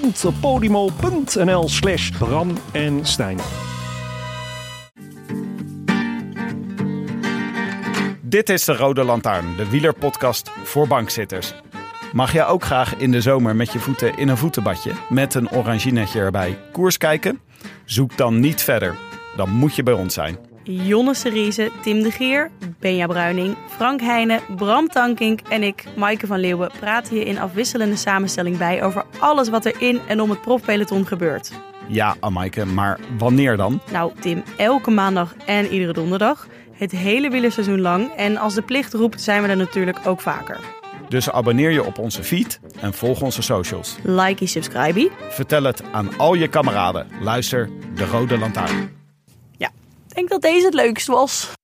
www.podimo.nl slash Bram en Stijn. Dit is de Rode Lantaarn, de wielerpodcast voor bankzitters. Mag jij ook graag in de zomer met je voeten in een voetenbadje met een oranginetje erbij koers kijken? Zoek dan niet verder. Dan moet je bij ons zijn. Jonne Seriese, Tim de Geer, Benja Bruining, Frank Heijnen, Bram Tankink en ik, Maaike van Leeuwen, praten je in afwisselende samenstelling bij over alles wat er in en om het profpeloton gebeurt. Ja, Amaike, maar wanneer dan? Nou, Tim, elke maandag en iedere donderdag. Het hele wielerseizoen lang. En als de plicht roept, zijn we er natuurlijk ook vaker. Dus abonneer je op onze feed en volg onze socials. Likey, subscribe. Vertel het aan al je kameraden. Luister de Rode Lantaarn. Ik denk dat deze het leukst was.